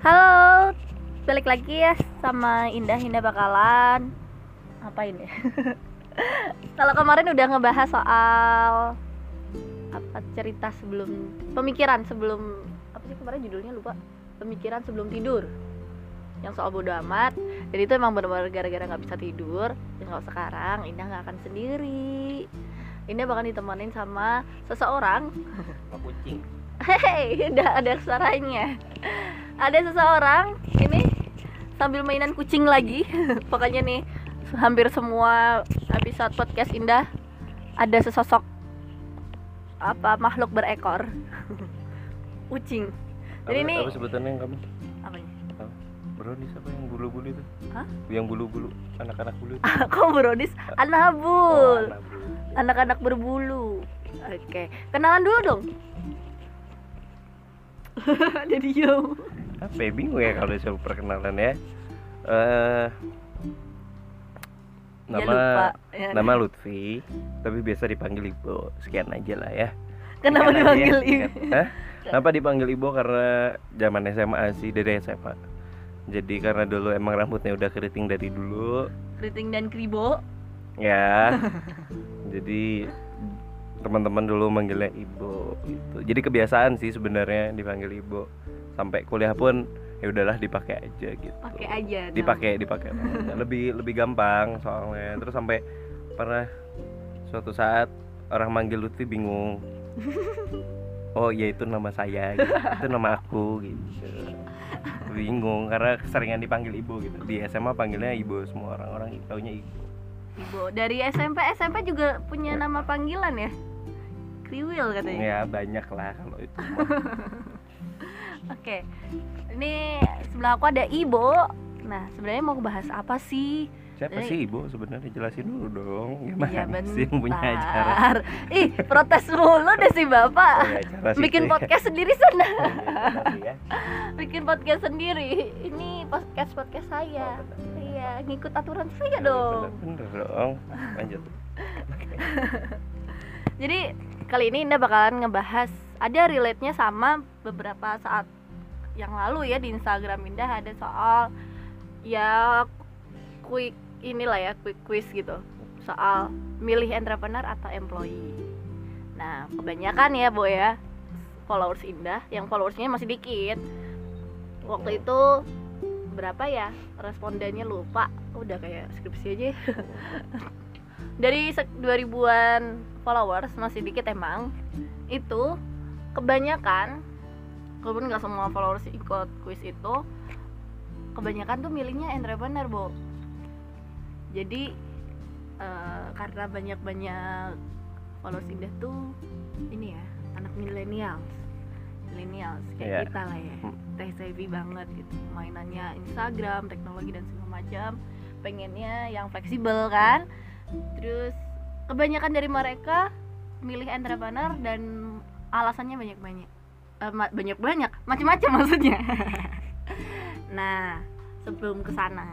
Halo, balik lagi ya sama Indah Indah bakalan. Ngapain ya? Kalau kemarin udah ngebahas soal apa cerita sebelum pemikiran sebelum apa sih kemarin judulnya lupa? Pemikiran sebelum tidur. Yang soal bodo amat. Dan itu emang benar-benar gara-gara nggak bisa tidur. Dan kalau sekarang Indah nggak akan sendiri. Indah bakal ditemenin sama seseorang. Kucing Hei, udah ada suaranya. Ada seseorang ini sambil mainan kucing lagi. Pokoknya nih hampir semua episode podcast Indah ada sesosok apa makhluk berekor. kucing. Jadi apa, ini apa sebutannya yang kamu apanya? brownies apa yang bulu-bulu itu Hah? yang bulu-bulu anak-anak bulu itu Kok? Oh, Anabul. anak bulu. Anak-anak berbulu. Oke, kenalan dulu dong. Jadi yo. apa ya bingung ya kalau disuruh perkenalan ya eh Ya, nama. Ya. nama Lutfi tapi biasa dipanggil Ibu sekian aja lah ya Kenapa Sekian ya, dipanggil ibu? Hah? Kenapa dipanggil Ibu karena zaman SMA sih dari SMA jadi karena dulu emang rambutnya udah keriting dari dulu Keriting dan kribo. ya jadi teman-teman dulu manggilnya ibu gitu. Jadi kebiasaan sih sebenarnya dipanggil ibu sampai kuliah pun ya udahlah dipakai aja gitu. Pakai aja. dipakai dipakai. Lebih lebih gampang soalnya. Terus sampai pernah suatu saat orang manggil Lutfi bingung. Oh ya itu nama saya gitu. itu nama aku gitu. Bingung karena keseringan dipanggil ibu gitu. Di SMA panggilnya ibu semua orang-orang taunya ibu Ibu dari SMP SMP juga punya nama panggilan ya Kriwil katanya. Ya banyak lah kalau itu. Oke ini sebelah aku ada Ibo. Nah sebenarnya mau bahas apa sih? Siapa Jadi- sih ibu sebenarnya jelasin dulu dong gimana Iya sih yang punya acara? Ih protes mulu deh si bapak. Oh, ya, Bikin ya. podcast sendiri sana Oh, iya, ya. Bikin podcast sendiri. Ini podcast podcast saya. Oh. Iya ngikut aturan saya Oh, dong. bener, bener dong. Lanjut. Jadi kali ini Indah bakalan ngebahas ada relate-nya sama beberapa saat yang lalu ya di Instagram Indah ada soal ya quick inilah ya quick quiz gitu soal milih entrepreneur atau employee. Nah kebanyakan ya Bo ya followers Indah yang followersnya masih dikit waktu itu berapa ya respondennya lupa udah kayak skripsi aja ya. dari sek- 2000-an followers masih dikit emang itu kebanyakan walaupun nggak semua followers ikut quiz itu kebanyakan tuh milihnya entrepreneur bo. Jadi eh, karena banyak-banyak followers indah tuh ini ya anak millennials. Millennials kayak Iya. kita lah ya. Hmm. tech savvy banget gitu. Mainannya Instagram teknologi dan segala macam. Pengennya yang fleksibel kan terus kebanyakan dari mereka milih entrepreneur dan alasannya banyak-banyak. Ma- banyak-banyak macam-macam maksudnya. Nah sebelum ke sana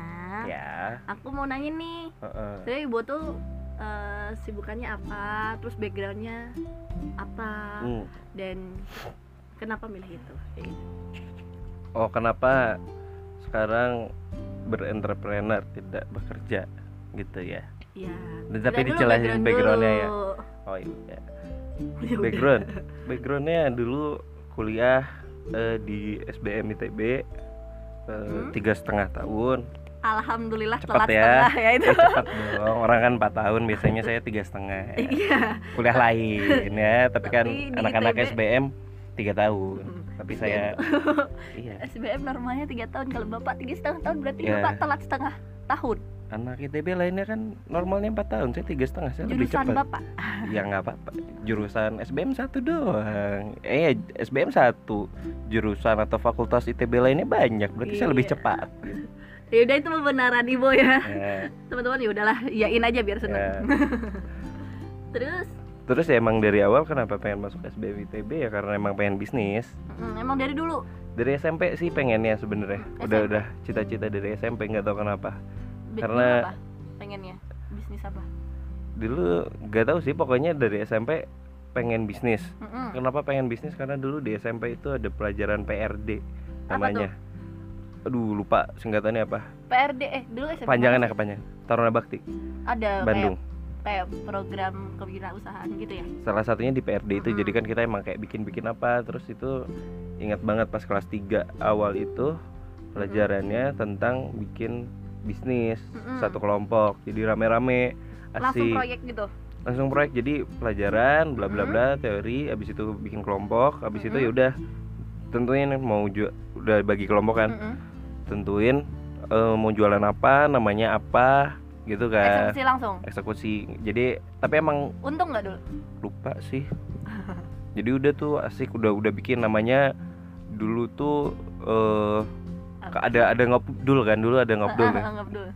ya. aku mau nanya nih. Heeh. jadi ibu tuh eh, sibukannya apa? Terus backgroundnya apa? Hmm. dan kenapa milih itu? Gitu. oh kenapa sekarang berentrepreneur tidak bekerja gitu ya Dan tapi dijelasin background backgroundnya ya? oh iya Ya background backgroundnya dulu kuliah eh, di SBM ITB eh, Hmm. tiga setengah tahun Alhamdulillah Cepat telat ya. setengah ya itu. Eh, cepat dong orang kan 4 tahun biasanya saya tiga setengah Iya. kuliah lain ya tapi kan Tapi di anak-anak SBM tiga tahun Hmm. tapi saya iya SBM normalnya tiga tahun kalau bapak tiga setengah tahun berarti Iya. bapak telat setengah tahun anak ITB lainnya kan normalnya empat tahun saya tiga setengah saya lebih jurusan cepat. bapak. Ya nggak apa-apa. Jurusan SBM satu doang. Eh SBM satu. Jurusan atau fakultas ITB lainnya banyak berarti saya lebih Iya. cepat. Ya udah itu pembenaran ibu ya. Ya, teman-teman ya udahlah yain aja biar seneng. Ya. terus? Terus ya emang dari awal kenapa pengen masuk SBM ITB ya? Karena emang pengen bisnis. Mm, emang dari dulu? Dari SMP sih pengennya sebenarnya. Udah udah cita-cita dari SMP nggak tahu kenapa Karena- apa pengennya bisnis apa? Dulu nggak tahu sih pokoknya dari SMP pengen bisnis. Mm-mm. kenapa pengen bisnis? Karena dulu di SMP itu ada pelajaran PRD namanya. aduh lupa singkatannya apa. PRD eh dulu SMP panjangannya kepanjang Taruna Bakti. Ada Bandung. kayak kayak program kewirausahaan gitu ya? Salah satunya di PRD itu. Mm-mm. jadi kan kita emang kayak bikin-bikin apa terus itu ingat banget pas kelas 3 awal itu pelajarannya tentang bikin bisnis Mm-mm. satu kelompok jadi rame-rame langsung asik. proyek gitu? Langsung proyek jadi pelajaran bla bla bla teori habis itu bikin kelompok habis itu Mm-mm. ya udah tentuin mau ju- udah bagi kelompok kan? Mm-mm. tentuin eh, mau jualan apa namanya apa gitu kan. Eksekusi langsung? Eksekusi jadi tapi emang untung nggak dulu? Lupa sih. Jadi udah tuh asik udah udah bikin namanya dulu tuh eh ada ada ngabdul kan? Dulu ada ngabdul kan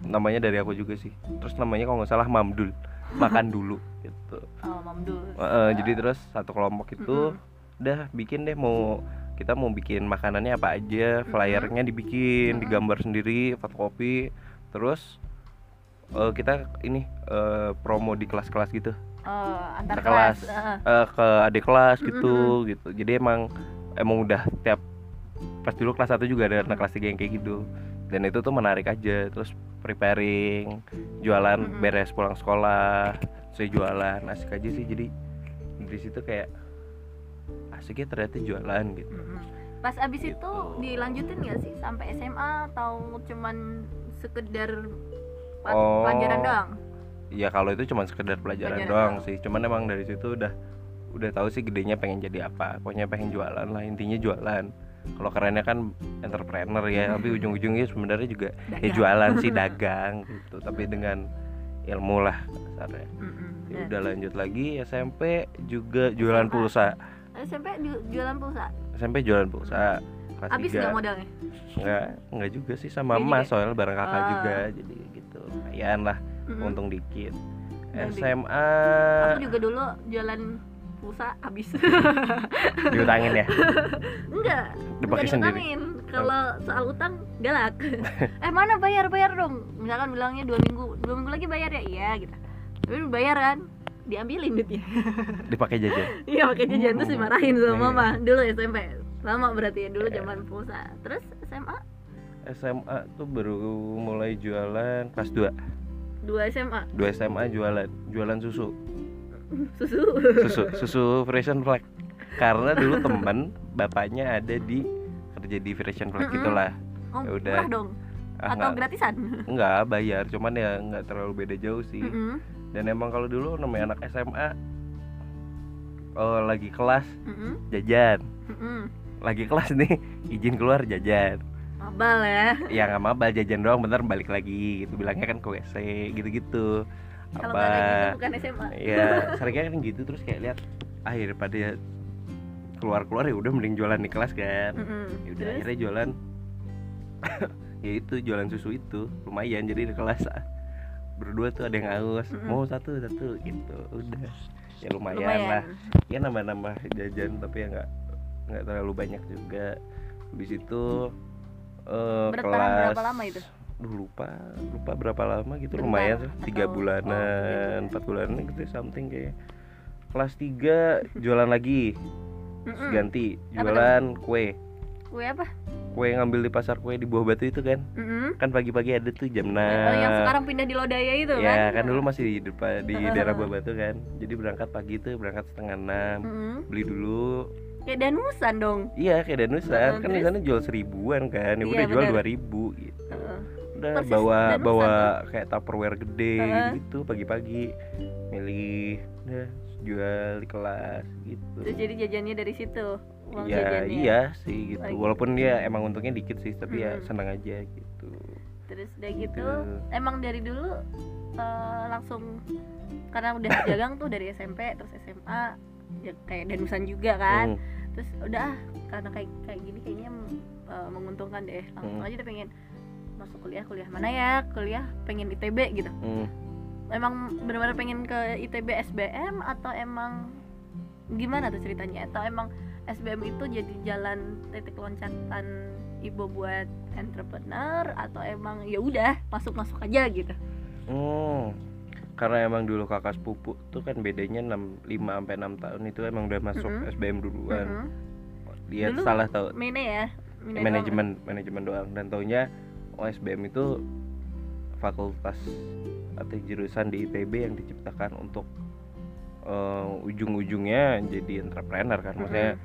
namanya dari aku juga sih. Terus namanya kalau nggak salah mamdul. Makan dulu gitu. Oh mamdul. Heeh, jadi terus satu kelompok itu Mm-mm. udah bikin deh mau kita mau bikin makanannya apa aja flyernya dibikin Mm-mm. digambar sendiri fotokopi. Terus eh, kita ini eh, promo di kelas-kelas gitu. Oh, antar kelas, kelas. Heeh. eh, ke adik kelas gitu gitu. Jadi emang emang udah tiap pas dulu kelas 1 juga ada anak kelas 3 yang kayak gitu dan itu tuh menarik aja terus preparing jualan Mm-mm. beres pulang sekolah saya jualan asik aja sih jadi dari situ kayak asiknya ternyata jualan gitu Mm-mm. pas abis itu Gitu. dilanjutin nggak sih sampai SMA atau cuman sekedar Oh. pelajaran doang ya kalau itu cuma sekedar pelajaran Pelajaran doang doang. sih cuman emang dari situ udah udah tahu sih gedenya pengen jadi apa pokoknya pengen jualan lah intinya jualan kalau kerennya kan entrepreneur ya tapi ujung-ujungnya sebenarnya juga ya jualan sih dagang gitu. Tapi dengan ilmu lah kasarnya. Ya udah lanjut lagi SMP juga jualan pulsa. SMP ju- jualan pulsa? SMP jualan pulsa kelas abis nggak 3 modalnya? Enggak enggak juga sih sama Nggak emas juga? soalnya bareng kakak Ah. juga jadi gitu. Lumayan lah Mm-mm. untung dikit. SMA aku juga dulu jualan pulsa habis. Diutangin ya? Enggak dipakai enggak sendiri? diutangin. Kalau soal utang galak. Eh mana bayar bayar dong? Misalkan bilangnya dua minggu dua minggu lagi bayar ya? Iya gitu. Tapi bayaran diambilin duitnya. Dipakai jajan? Iya pakai jajan terus dimarahin sama Iya. mama. Dulu SMP lama berarti ya dulu Iya. zaman pulsa. Terus SMA SMA tuh baru mulai jualan kelas 2 dua SMA 2 SMA jualan jualan susu susu. Susu susu Frisian Flag. Karena dulu temen bapaknya ada di kerja di Frisian Flag Mm-mm. gitulah. Oh Ya udah. dong. Ah, atau nggak gratisan? Nggak bayar. Cuman ya nggak terlalu beda jauh sih. Mm-mm. dan emang kalau dulu namanya anak SMA oh lagi kelas Mm-mm. jajan. Mm-mm. lagi kelas nih izin keluar jajan. Mabal ya. Ya nggak mabal jajan doang. Bentar balik lagi. Gitu bilangnya kan ke WC gitu-gitu kalau apa bukan SMA ya seringnya kan gitu terus kayak lihat ah daripada keluar keluar ya udah mending jualan di kelas kan. Mm-mm. ya udah terus? akhirnya jualan. Ya itu jualan susu itu. Lumayan jadi di kelas. Berdua tuh ada yang haus. Mm-mm. mau satu satu gitu. Udah. Ya lumayan, lumayan. lah. Ya nambah nambah jajan tapi ya nggak nggak terlalu banyak juga. Habis itu eh, Bertahan kelas berapa lama itu? Duh, lupa lupa berapa lama gitu Bentar, lumayan tuh tiga bulanan oh, tiga bulan. empat bulanan gitu something kayak kelas 3 jualan lagi. Terus ganti jualan kue. Kue apa? Kue ngambil di pasar kue di buah batu itu kan? Mm-mm. kan pagi-pagi ada tuh jam 6 Oh, yang sekarang pindah di Lodaya itu ya kan? kan dulu masih di depan di daerah buah batu kan. Jadi berangkat pagi tuh berangkat setengah enam. Mm-mm. beli dulu. Kayak danusan dong? Iya kayak danusan. Kan di sana jual seribuan kan. Ya Iya, udah jual dua ribu gitu. Heeh. Udah Persis bawa bawa kayak tupperware gede Heeh. gitu pagi-pagi milih udah jual di kelas gitu terus jadi jajannya dari situ uang ya jajannya iya sih gitu Lagi. walaupun dia emang untungnya dikit sih tapi ya Mm-mm. seneng aja gitu terus udah gitu Gitu. emang dari dulu eh, langsung karena udah jagang tuh dari SMP terus SMA ya kayak danusan juga kan Hmm, terus udah ah, karena kayak kayak gini kayaknya eh, menguntungkan deh langsung Hmm. aja udah pengen masuk kuliah kuliah mana ya kuliah pengen ITB gitu hmm. emang benar-benar pengen ke ITB SBM atau emang gimana tuh ceritanya atau emang SBM itu jadi jalan titik loncatan ibu buat entrepreneur atau emang ya udah masuk masuk aja gitu Hmm, karena emang dulu kakak sepupu tuh kan bedanya 6, 5 sampai 6 tahun itu emang udah masuk Mm-mm. SBM duluan. Mm-mm. Dia Dulu salah tahu. mainnya ya doang. manajemen manajemen doang dan taunya OSBM itu fakultas atau jurusan di ITB yang diciptakan untuk eh, ujung-ujungnya jadi entrepreneur kan maksudnya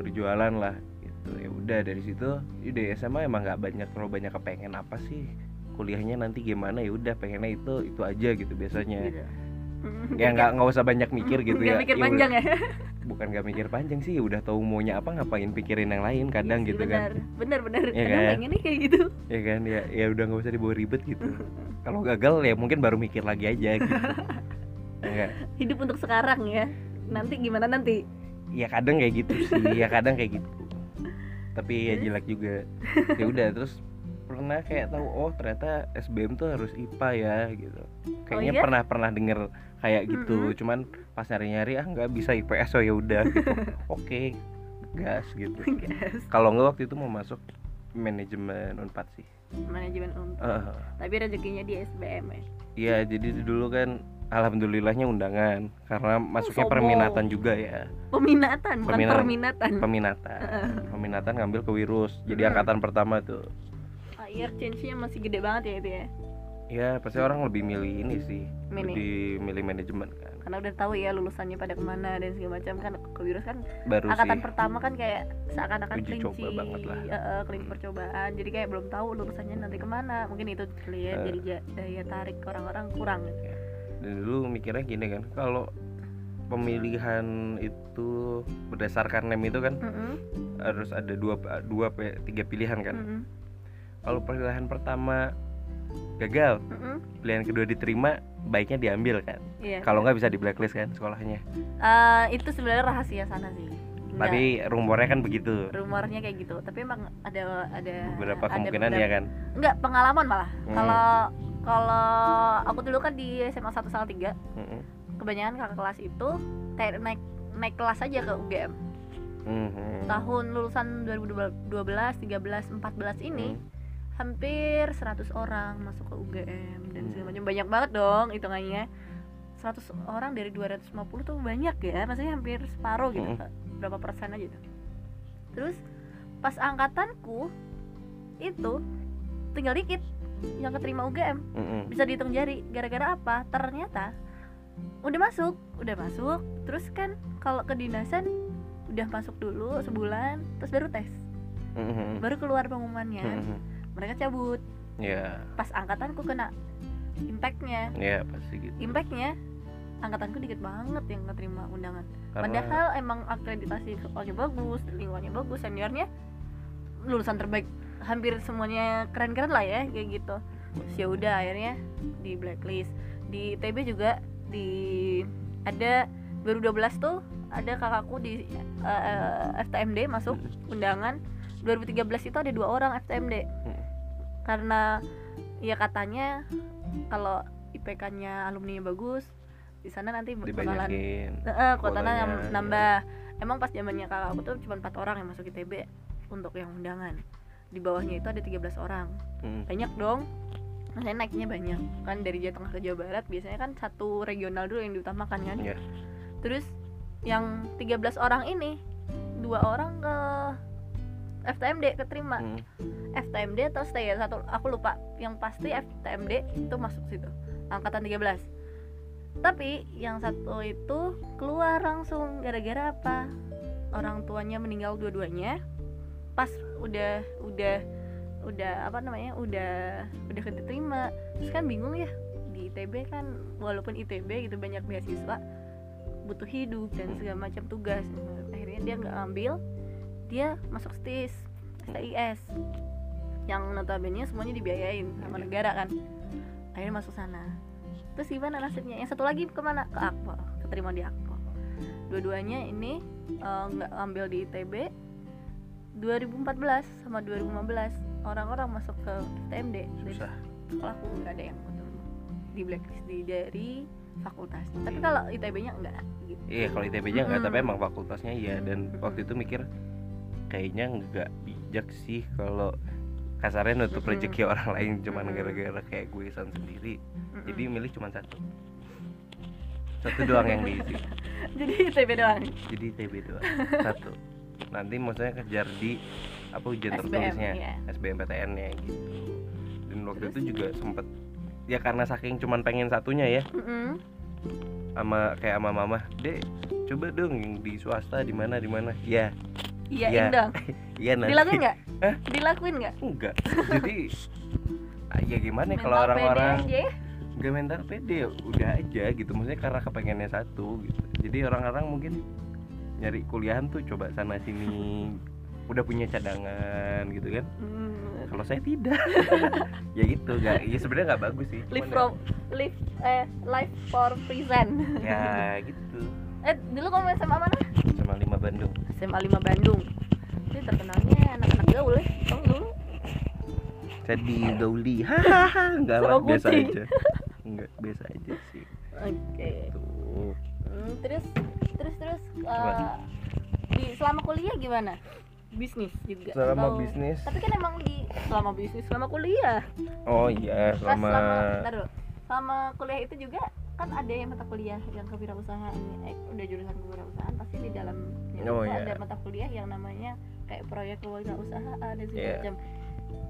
berjualan lah gitu. Ya udah dari situ ya di SMA emang nggak banyak terlalu banyak kepengen apa sih kuliahnya nanti gimana ya udah pengennya itu itu aja gitu biasanya. Gitu. Ya nggak nggak usah banyak mikir gitu Nggak ya. mikir Ya panjang ya. Bukan nggak mikir panjang sih udah tahu maunya apa ngapain pikirin yang lain kadang Iya gitu kan. bener bener bener Iya kadang kan? pengennya kayak gitu. Ya kan? Ya ya udah nggak usah dibawa ribet gitu. Kalau gagal ya mungkin baru mikir lagi aja gitu. Ya hidup untuk sekarang ya. Nanti gimana nanti? Ya kadang kayak gitu sih ya kadang kayak gitu. Tapi ya jelek juga. Ya udah terus pernah kayak tahu oh ternyata SBM tuh harus IPA ya gitu kayaknya iya? pernah pernah denger kayak gitu Mm-mm. cuman pas nyari nyari ah nggak bisa IPS oh ya udah gitu oke gas gitu kalau nggak waktu itu mau masuk manajemen unpad sih manajemen untuk Eh, tapi rezekinya di SBM ya Iya, jadi dulu kan alhamdulillahnya undangan karena masuknya sombong. perminatan juga ya. peminatan bukan Peminatan. perminatan Peminatan. Peminatan ngambil ke Wirus. Jadi Hmm. angkatan pertama tuh. Air change-nya masih gede banget ya itu ya Ya, pasti orang lebih milih ini sih. Mini. Lebih milih manajemen kan. karena udah tahu ya lulusannya pada ke mana dan segala macam kan ke Wirus kan Baru angkatan sih. pertama kan kayak seakan-akan kelinci coba banget lah. eh, kelinci percobaan jadi kayak belum tahu lulusannya nanti ke mana mungkin itu kali ya Eh. jadi ja- daya tarik orang-orang kurang gitu Dan dulu mikirnya gini kan, kalau pemilihan itu berdasarkan nem itu kan Mm-mm, harus ada dua dua tiga pilihan kan. mm-mm, Kalau pilihan pertama gagal, mm-mm. pilihan kedua diterima, baiknya diambil kan. Iya. Kalau nggak bisa di blacklist kan sekolahnya. Eh, itu sebenarnya rahasia sana sih Tapi rumornya kan begitu. rumornya kayak gitu tapi emang ada ada Beberapa ada kemungkinan ya beberapa- kan. enggak pengalaman malah Hmm. kalau kalau aku dulu kan di SMA 1 sama 3 Mm-mm. kebanyakan kakak kelas itu kayak naik naik kelas aja ke UGM Mhm. tahun lulusan 2012 13 14 ini Hmm. Hampir 100 orang masuk ke UGM dan segala Hmm. macam banyak banget dong hitungannya 100 orang dari 250 tuh banyak ya maksudnya hampir separuh gitu Hmm. Berapa persen aja tuh terus pas angkatanku itu tinggal dikit yang keterima UGM Mm-mm. bisa dihitung jari gara-gara apa ternyata udah masuk udah masuk terus kan kalau kedinasan udah masuk dulu sebulan terus baru tes Mhm. baru keluar pengumumannya Mhm. Mereka cabut. Ya, pas angkatanku kena impactnya. Ya pasti gitu. impactnya angkatanku dikit banget yang keterima undangan. Karena padahal emang akreditasi sekolahnya bagus lingkungannya bagus seniornya lulusan terbaik. Hampir semuanya keren-keren lah ya kayak gitu. Ya udah akhirnya di blacklist. Di ITB juga di ada 2012 tuh ada kakakku di eh, FTMD masuk undangan 2013 itu ada dua orang FTMD Hmm. karena ya katanya kalau IPK-nya alumni bagus di sana nanti bakalan. Heeh, kuotanya Kuotanya, nam- nambah. Emang pas zamannya kakak aku tuh cuma empat orang yang masuk ITB untuk yang undangan. Di bawahnya itu ada 13 orang. Mm. Banyak dong. Maksudnya naiknya banyak. Kan dari Jawa Tengah ke Jawa Barat biasanya kan satu regional dulu yang diutamakan kan. Iya. Terus yang 13 orang ini dua orang ke FTMD keterima. Mm. FTMD atau stay? Ya satu aku lupa. Yang pasti FTMD itu masuk situ. Angkatan 13 tapi yang satu itu keluar langsung. Gara-gara apa? Orang tuanya meninggal dua-duanya. Pas udah udah udah apa namanya? Udah udah keterima. Terus kan bingung ya di ITB kan walaupun ITB gitu banyak beasiswa butuh hidup dan segala macam tugas. Akhirnya dia nggak ambil dia masuk STIS STIS yang notabene semuanya dibiayain sama negara kan. Akhirnya masuk sana. Terus gimana nasibnya? Yang satu lagi ke mana? Ke Akpol keterima di Akpol dua-duanya ini eh, nggak ambil di ITB 2014 sama 2015 orang-orang masuk ke TMD dari Susah. sekolahku nggak ada yang ketemu di blacklist di dari fakultas. Tapi kalau ITB-nya enggak gitu Iya, kalau ITB-nya enggak, tapi Mm. emang fakultasnya iya. Dan waktu itu mikir kayaknya nggak bijak sih kalau kasarnya nutup rezeki orang lain cuman gara-gara kayak gue san sendiri. Mm-mm. Jadi milih cuma satu. Satu doang yang diisi. jadi ITB doang Jadi ITB doang. Satu. Nanti maksudnya kejar di apa ujian SBM, tertulisnya iya. SBMPTN nya gitu dan waktu itu juga sempet ya karena saking cuman pengen satunya ya Mm-mm. sama kayak sama mama dek coba dong yang di swasta di mana di mana ya Iya. dong iya nanti. Dilakuin nggak? Dilakuin nggak? Enggak. Jadi ah, ya gimana kalau Mental orang-orang ya. nggak mental pede ya udah aja gitu. Maksudnya karena kepengennya satu gitu. Jadi orang-orang mungkin nyari kuliahan tuh coba sana sini udah punya cadangan gitu kan. Hmm. kalau saya tidak. Ya gitu nggak ya sebenarnya nggak bagus sih live Cuman from live eh life for present. Ya, ya gitu eh dulu kamu SMA mana? Sama lima Bandung. SMA 5 Bandung. Ini terkenalnya anak-anak gaul ya kamu dulu. Saya digauli hahaha enggak lah biasa aja. Enggak biasa aja sih. Oke. Tuh. Hmm, terus terus terus Apa? di selama kuliah gimana? Bisnis juga. Selama Atau- bisnis? Tapi kan emang di selama bisnis selama kuliah. Oh iya selama selama kuliah itu juga kan ada yang mata kuliah yang kewirausahaan eh, udah jurusan kewirausahaan pasti di dalamnya Oh, iya. ada mata kuliah yang namanya kayak proyek kewirausahaan dan segala Iya. macam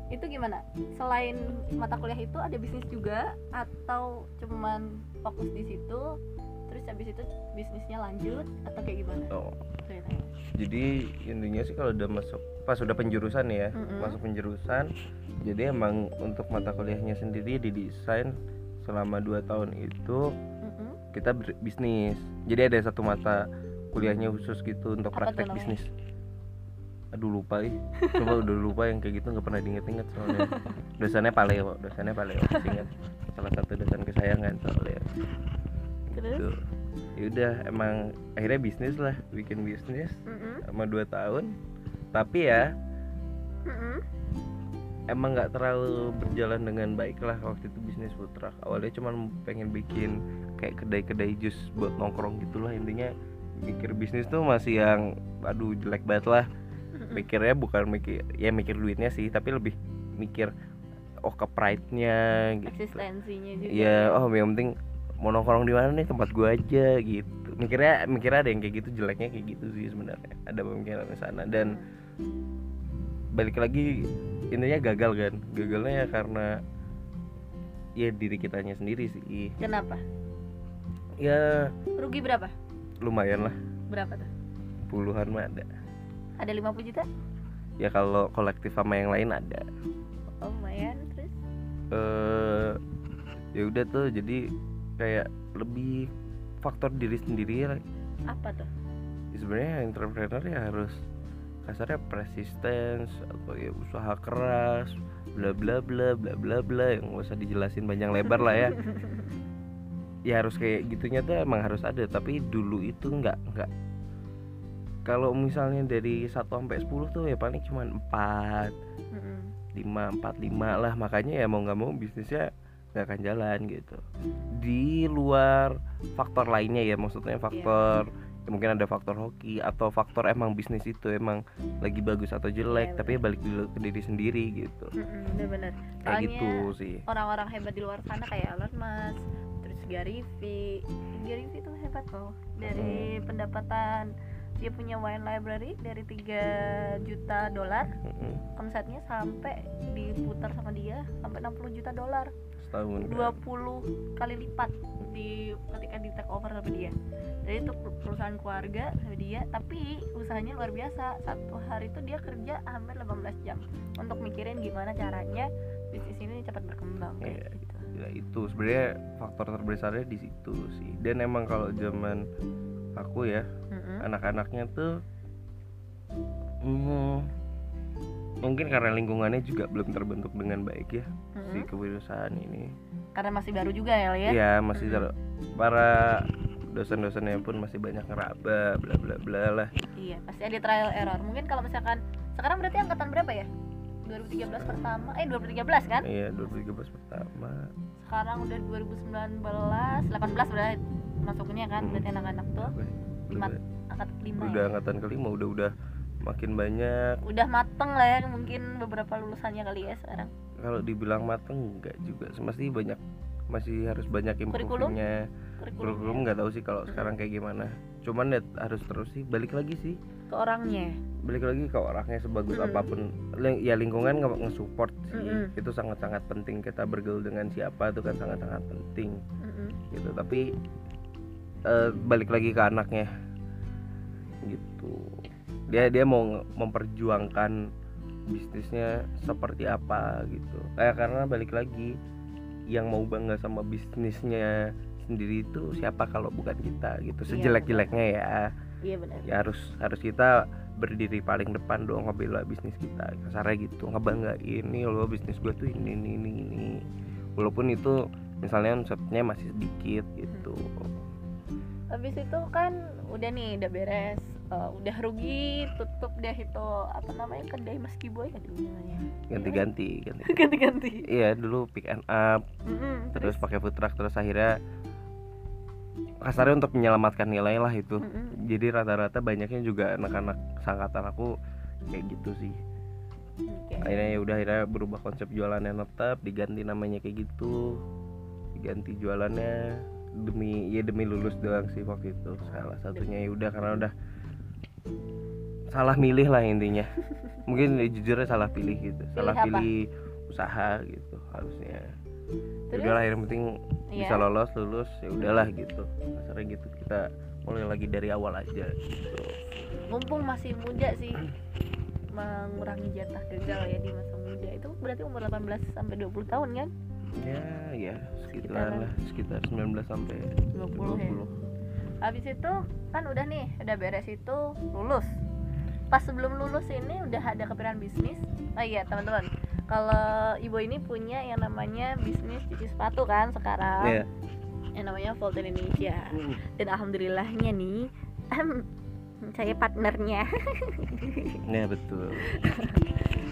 itu gimana selain mata kuliah itu ada bisnis juga atau cuman fokus di situ terus habis itu bisnisnya lanjut atau kayak gimana oh, ceritanya jadi intinya sih kalau udah masuk pas udah penjurusan ya Mm-mm. masuk penjurusan jadi emang untuk mata kuliahnya sendiri didesain selama 2 tahun itu Mm-mm. kita berbisnis jadi ada satu mata kuliahnya khusus gitu untuk Apa praktek bisnis. aduh lupa ih coba udah lupa yang kayak gitu nggak pernah diinget-inget soalnya. Dosennya paleo dosennya paleo ingat. Salah satu dosen kesayangan soalnya. Terus? gitu. Ya udah emang akhirnya bisnis lah bikin bisnis Mm-mm. sama 2 tahun. Tapi ya Mm-mm. Emang nggak terlalu berjalan dengan baik lah waktu itu bisnis food truck. Awalnya cuman pengen bikin kayak kedai-kedai jus buat nongkrong gitulah. Intinya mikir bisnis tuh masih yang aduh jelek banget lah. Mikirnya bukan mikir ya mikir duitnya sih tapi lebih mikir oh ke pride-nya gitu. Eksistensinya juga. Ya oh yang penting mau nongkrong di mana nih? Tempat gua aja gitu. Mikirnya mikirnya ada yang kayak gitu jeleknya kayak gitu sih sebenarnya. Ada pemikiran di sana. Dan balik lagi intinya gagal kan. Gagalnya ya karena ya diri kitanya sendiri sih. Kenapa? Ya rugi berapa? lumayan lah. Berapa tuh? Puluhan mah ada. Ada 50 juta? Ya kalau kolektif sama yang lain ada. Oh lumayan. Terus? Eh ya udah tuh jadi kayak lebih faktor diri sendiri ya apa tuh? Ya, sebenarnya entrepreneur ya harus kasarnya persistence atau ya usaha keras bla bla bla bla bla bla yang nggak usah dijelasin panjang lebar lah ya. Ya harus kayak gitunya tuh emang harus ada tapi dulu itu nggak nggak. Kalau misalnya dari 1 sampai 10 tuh ya paling cuma 4 Mm-mm. 5 4 5 lah. Makanya ya mau nggak mau bisnisnya nggak akan jalan gitu. Di luar faktor lainnya ya maksudnya faktor ya mungkin ada faktor hoki atau faktor emang bisnis itu emang lagi bagus atau jelek Iya, tapi ya balik dulu ke diri sendiri gitu. Mm-mm, bener-bener kayak Soalnya gitu sih. orang-orang hebat di luar sana kayak Elon Musk terus Gary V Gary V tuh hebat loh. Dari pendapatan dia punya wine library dari 3 juta dolar. Mm-mm. omsetnya sampai diputar sama dia sampai 60 juta dolar setahun kan. 20 kali lipat di ketika di take over sama dia jadi itu per- perusahaan keluarga sama dia tapi usahanya luar biasa satu hari itu dia kerja hampir 18 jam untuk mikirin gimana caranya bisnis ini cepat berkembang kayak Iya. gitu ya itu sebenarnya faktor terbesarnya di situ sih dan emang kalau zaman aku ya Mm-mm. anak-anaknya tuh hmm, mungkin karena lingkungannya juga belum terbentuk dengan baik ya si Mm-mm. kewirausahaan ini. Karena masih baru juga ya ya Iya masih ter- para dosen-dosennya pun masih banyak ngeraba bla bla bla lah. Iya pasti ada trial error. Mungkin kalau misalkan sekarang berarti angkatan berapa ya? 2013 pertama eh 2013 kan? Iya 2013 pertama. Sekarang udah 2019 18 berarti masuknya kan Hmm. berarti anak-anak tuh. Lima udah, angkat lima udah ya? angkatan kelima udah udah makin banyak. Udah mateng lah ya mungkin beberapa lulusannya kali ya sekarang. Kalau dibilang mateng enggak juga masih banyak masih harus banyak Kurikulum? improve-nya kurikulum nggak tahu sih kalau sekarang kayak gimana. Cuman ya harus terus sih. Balik lagi sih. Ke orangnya. Balik lagi ke orangnya sebagus Mm-mm. apa pun. Ling- ya lingkungan nge- nge-support sih. Mm-mm. itu sangat-sangat penting. Kita bergaul dengan siapa itu kan sangat-sangat penting. Mm-mm. gitu. Tapi eh, balik lagi ke anaknya. Gitu dia dia mau memperjuangkan bisnisnya seperti apa gitu. Kayak karena balik lagi yang mau bangga sama bisnisnya sendiri itu siapa kalau bukan kita gitu. Iya, sejelek-jeleknya ya. iya benar. Ya harus harus kita berdiri paling depan dong ngebela bisnis kita. Kasarnya gitu ngebanggain nih loh bisnis gue tuh ini ini ini ini. Walaupun itu misalnya omsetnya masih sedikit gitu. Habis itu kan udah nih udah beres Eh, udah rugi tutup deh itu apa namanya kedai Mas Kiboy kan dulu namanya. Ganti-ganti ganti. Ganti-ganti. Iya dulu pick and up Mm-mm, terus pakai food truck terus akhirnya kasarnya untuk menyelamatkan nilai lah itu. Mm-mm. jadi rata-rata banyaknya juga anak-anak sangkatan aku kayak gitu sih. Oke. akhirnya ya udah akhirnya berubah konsep jualannya tetap diganti namanya kayak gitu. Diganti jualannya demi ya demi lulus doang sih waktu itu. Salah satunya ya udah karena udah salah milih lah intinya. Mungkin ya jujurnya salah pilih gitu. Salah apa? pilih usaha gitu harusnya. Ya udahlah yang penting Iya. bisa lolos lulus ya udahlah gitu. Kasarnya gitu kita mulai lagi dari awal aja gitu. Mumpung masih muda sih mengurangi jatah gagal ya di masa muda. Itu berarti umur 18 sampai 20 tahun kan? Ya ya Sekitaran. sekitar lah sekitar 19 sampai 20 ya? 20 habis itu kan udah nih udah beres itu lulus. Pas sebelum lulus ini udah ada kepikiran bisnis. Oh iya teman-teman kalau ibu ini punya yang namanya bisnis cuci sepatu kan sekarang. Iya. yang namanya Volt Indonesia. Dan alhamdulillahnya nih saya partnernya. Ya betul.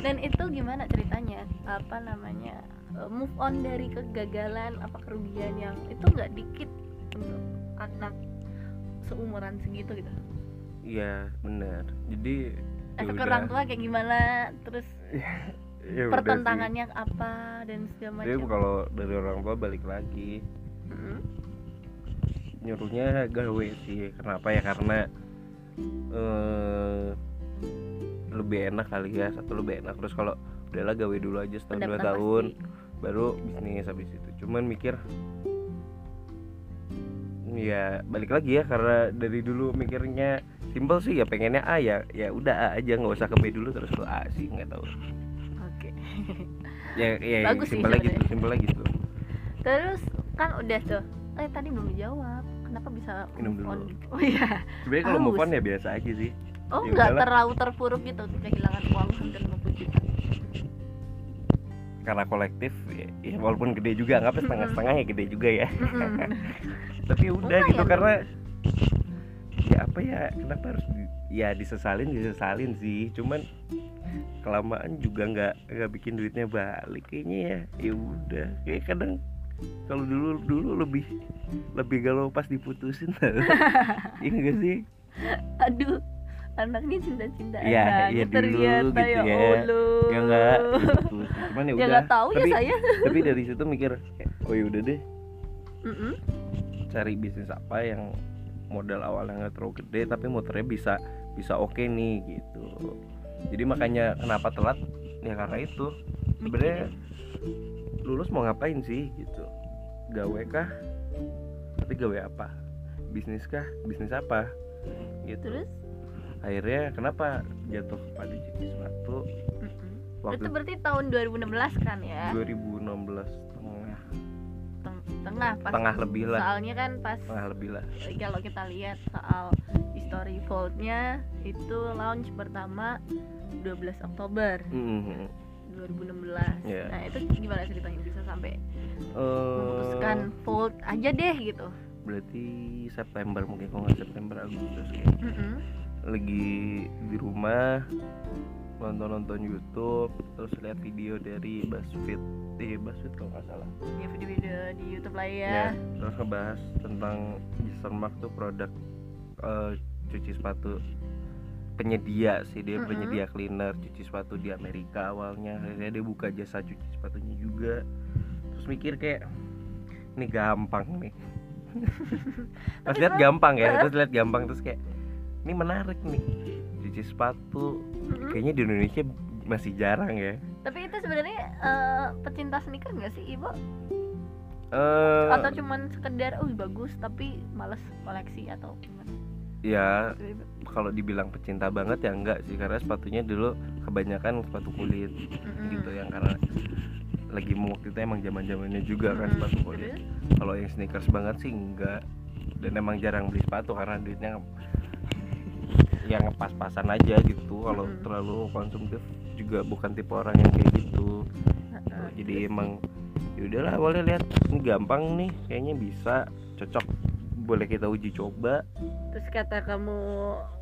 Dan itu gimana ceritanya? Apa namanya eh, move on dari kegagalan apa kerugian yang itu nggak dikit untuk anak seumuran segitu gitu. Iya benar. Jadi ya efek orang tua kayak gimana? Terus Ya pertentangannya apa dan segala sih. jadi macam? kalau dari orang tua balik lagi. Mm-mm. nyuruhnya gawe sih. Kenapa? Ya karena eh lebih enak kali ya. Satu lebih enak. Terus kalau udahlah gawe dulu aja setahun dua tahun. pasti. baru bisnis habis itu. Cuman mikir ya balik lagi ya karena dari dulu mikirnya simpel sih ya pengennya A ya ya udah A aja nggak usah ke B dulu terus ke A sih nggak tahu. Oke. Ya ya Bagus sih simpel lagi tuh simpel lagi tuh. Terus kan udah tuh eh tadi belum dijawab kenapa bisa Minum on dulu. gitu? oh iya. Sebenarnya kalau move on ya biasa aja sih. Oh Ya nggak terlalu terpuruk gitu kehilangan uang hampir 50 juta karena kolektif ya, ya walaupun gede juga nggak apa setengah-setengah ya gede juga ya. Tapi udah gitu karena ya apa ya kenapa harus di- ya disesalin disesalin sih. Cuman kelamaan juga nggak nggak bikin duitnya balik kayaknya ya. Ya udah kayak kadang kalau dulu dulu lebih lebih galau pas diputusin. Iya gak sih? Aduh anaknya cinta-cintaan Iya, iya dulu ternyata gitu ya ya. Allah ya enggak gitu. Cuman ya ya udah. tahu ya tapi saya. tapi dari situ mikir oh ya udah deh. Mm-mm. cari bisnis apa yang modal awalnya nggak terlalu gede tapi motornya bisa bisa oke nih gitu. Jadi makanya kenapa telat? Ya karena itu. Sebenarnya lulus mau ngapain sih gitu? Gawe kah? Tapi gawe apa? Bisnis kah? Bisnis apa? Gitu. Terus akhirnya kenapa jatuh pada sepatu Mm-mm. waktu itu berarti tahun 2016 kan ya? 2016 tengah. Teng- tengah pas tengah lebih lah. soalnya kan pas tengah lebih lah. kalau kita lihat soal history vaultnya itu launch pertama 12 Oktober Mhm. 2016 Iya. nah itu gimana ceritanya bisa sampai Eh, memutuskan vault aja deh gitu. berarti September mungkin kalau nggak September Agustus kayak Mm-mm. Lagi di rumah nonton nonton YouTube terus lihat video dari Buzzfeed eh Buzzfeed kalau nggak salah. Ya video-video di YouTube lah ya, ya terus ngebahas tentang Jason Mark tuh produk eh, cuci sepatu penyedia sih dia Mm-mm. penyedia cleaner cuci sepatu di Amerika awalnya. Akhirnya dia buka jasa cuci sepatunya juga. Terus mikir kayak ini gampang nih. Pas Tapi lihat gampang ya terus lihat gampang terus kayak ini menarik nih cuci sepatu. Kayaknya di Indonesia masih jarang ya. Tapi itu sebenarnya eh, pecinta sneaker nggak sih ibu? Eh atau cuman sekedar oh bagus tapi males koleksi atau gimana? Ya kalau dibilang pecinta banget ya enggak sih karena sepatunya dulu kebanyakan sepatu kulit Mm-mm. gitu yang karena lagi mau waktu itu emang zaman zamannya juga kan Mm-mm. sepatu kulit. Kalau yang sneakers banget sih enggak dan emang jarang beli sepatu karena duitnya yang ngepas-pasan aja gitu kalau Mm-mm. terlalu konsumtif juga bukan tipe orang yang kayak gitu. Heeh. jadi emang ya udahlah boleh lihat. Ini gampang nih kayaknya bisa cocok. Boleh kita uji coba. Terus kata kamu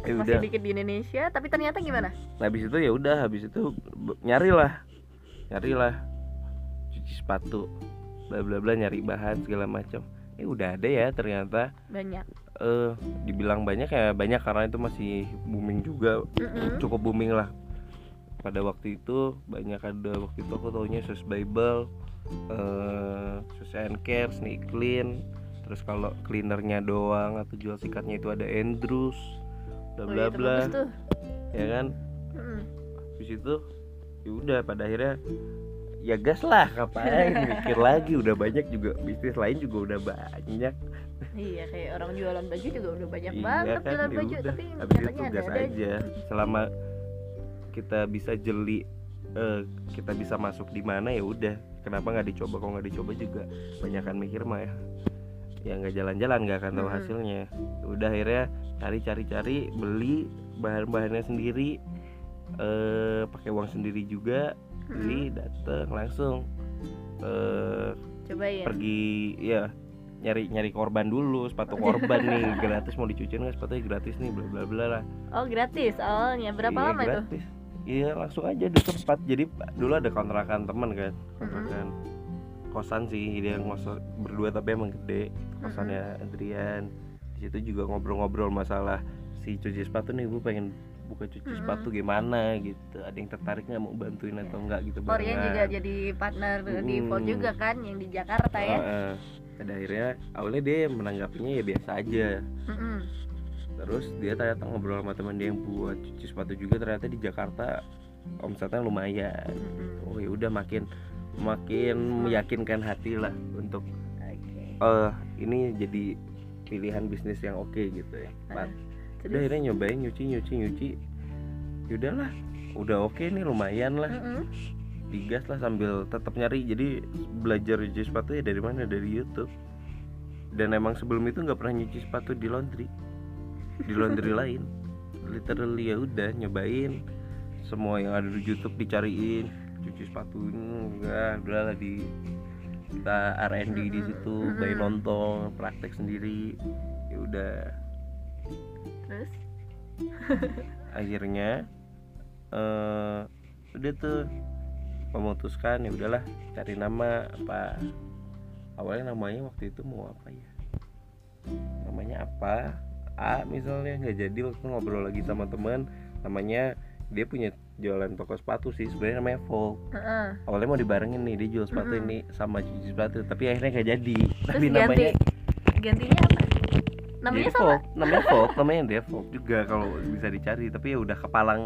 Ya masih udah. dikit di Indonesia tapi ternyata gimana? Nah, habis itu ya udah habis itu b- nyarilah. Nyarilah. Cuci sepatu bla bla bla nyari bahan segala macam. Eh udah ada ya ternyata. Banyak eh dibilang banyak ya banyak karena itu masih booming juga. Mm-mm. cukup booming lah. Pada waktu itu banyak ada waktu itu aku taunya sus bible eh sus and care sneak clean. Terus kalau cleanernya doang atau jual sikatnya itu ada Andrews bla Oh bla iya, bla. ya kan? Habis itu ya udah pada akhirnya ya gas lah ngapain? Mikir lagi udah banyak juga bisnis lain juga udah banyak iya kayak orang jualan baju juga udah banyak Iya banget kan, jualan baju udah. tapi habis itu nyatanya gas ada aja. selama kita bisa jeli eh, kita bisa masuk di mana ya udah kenapa nggak dicoba? Kalau nggak dicoba juga banyakan mikir mah ya. Ya nggak jalan-jalan nggak akan tahu Mm-mm. hasilnya. Ya udah akhirnya cari cari cari beli bahan-bahannya sendiri eh pakai uang sendiri juga beli dateng langsung eh cobain. pergi ya nyari nyari korban dulu sepatu korban nih gratis mau dicuciin nggak sepatunya gratis nih bla bla bla lah. Oh gratis? Awalnya berapa Iya, lama itu? gratis. iya langsung aja di tempat. Jadi dulu ada kontrakan teman kan kontrakan kosan sih dia ngos berdua tapi emang gede kosannya Adrian. Di situ juga ngobrol-ngobrol masalah si cuci sepatu nih gue pengen buka cuci Mm-mm. sepatu gimana? Gitu. Ada yang tertarik nggak mau bantuin atau enggak gitu Korea juga jadi partner di Mm. Volt juga kan yang di Jakarta ya. Heeh. Pada akhirnya awalnya dia menanggapinya ya biasa aja Mm-mm. terus dia ternyata ngobrol sama teman dia yang buat cuci sepatu juga ternyata di Jakarta omsetnya lumayan Mm-mm. oh ya udah makin makin meyakinkan hati lah untuk Oke. eh ini jadi pilihan bisnis yang oke gitu ya Pat. Terus? udah akhirnya nyobain nyuci nyuci nyuci yaudahlah udah oke nih lumayan lah Mm-mm. Digas lah sambil tetap nyari. Jadi belajar nyuci sepatu ya dari mana? Dari YouTube. Dan emang sebelum itu nggak pernah nyuci sepatu di laundry. Di laundry lain. Literally ya udah nyobain. Semua yang ada di YouTube dicariin. Cuci sepatu ini enggak udah lah di kita R&D di situ bayi nonton praktek sendiri. Ya udah. Terus? Akhirnya eh udah tuh memutuskan ya udahlah cari nama. Apa awalnya namanya waktu itu mau apa ya? Namanya apa? A misalnya nggak jadi waktu ngobrol lagi sama teman. Namanya dia punya jualan toko sepatu sih sebenarnya namanya Folk Heeh. awalnya mau dibarengin nih dia jual sepatu Mm-mm. ini sama cuci sepatu tapi akhirnya nggak jadi. Terus tapi ganti namanya gantinya apa? Namanya jadi sama Folk namanya Folk namanya dia Folk juga kalau bisa dicari tapi ya udah kepalang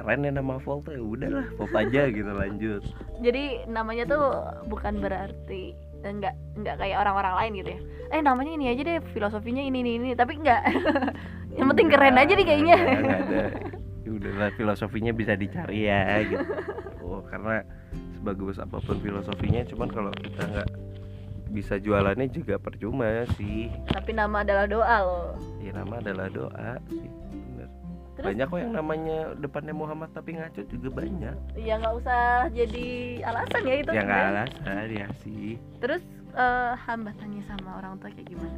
keren ya nama tuh ya udahlah Folk aja gitu lanjut. Jadi namanya tuh bukan berarti enggak enggak kayak orang-orang lain gitu ya. Eh namanya ini aja deh filosofinya ini ini ini. Tapi enggak yang penting keren aja nih kayaknya. Nggak, nggak ada. Ya udahlah filosofinya bisa dicari ya gitu. Oh karena sebagus apa pun filosofinya cuman kalau kita nggak bisa jualannya juga percuma sih. Tapi nama adalah doa loh. Ya nama adalah doa sih. Terus? banyak kok yang namanya depannya Muhammad tapi ngaco juga banyak. Ya nggak usah jadi alasan ya itu. Ya nggak alasan ya sih. Terus eh, hambatannya sama orang tua kayak gimana?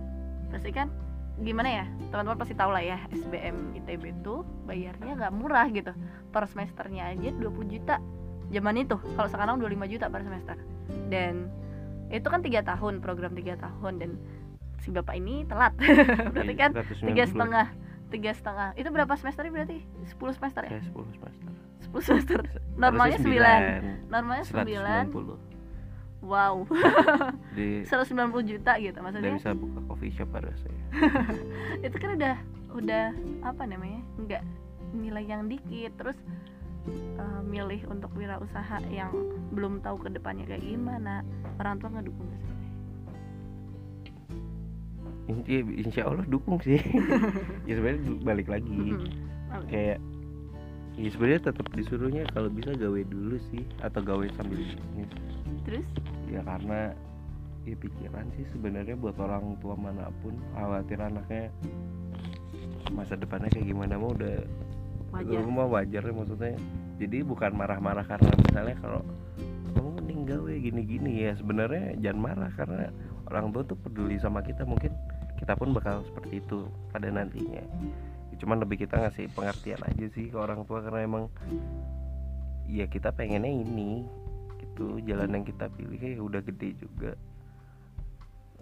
Pasti kan gimana ya? Teman-teman pasti tahu lah ya SBM ITB itu bayarnya nggak murah gitu. Per semesternya aja 20 juta. Zaman itu kalau sekarang 25 juta per semester. Dan itu kan tiga tahun program tiga tahun. Dan si bapak ini telat. Berarti kan 190. tiga setengah tiga setengah. Itu berapa semester berarti? 10 semester ya? Ya 10 semester. 10 semester. Normalnya 9 normalnya 9 190 wow. Di 190 juta gitu maksudnya. Bisa buka coffee shop harusnya itu kan udah udah apa namanya nggak nilai yang dikit. Terus eh, milih untuk wirausaha yang belum tahu ke depannya kayak gimana. Orang tua ngedukung gak sih insya, insya Allah dukung sih. Ya sebenarnya balik lagi. Oke. kayak ya sebenarnya tetap disuruhnya kalau bisa gawe dulu sih atau gawe sambil bisnis. Terus? Ya karena ya pikiran sih sebenarnya buat orang tua mana pun khawatir anaknya masa depannya kayak gimana mau udah wajar. Lu mah wajar ya maksudnya. Jadi bukan marah-marah karena misalnya kalau kamu mending gawe gini-gini. Ya sebenarnya jangan marah karena orang tua tuh peduli sama kita. Mungkin kita pun bakal seperti itu pada nantinya. Ya, cuman lebih kita ngasih pengertian aja sih ke orang tua karena emang ya kita pengennya ini gitu. Jalan yang kita pilih ya udah gede juga.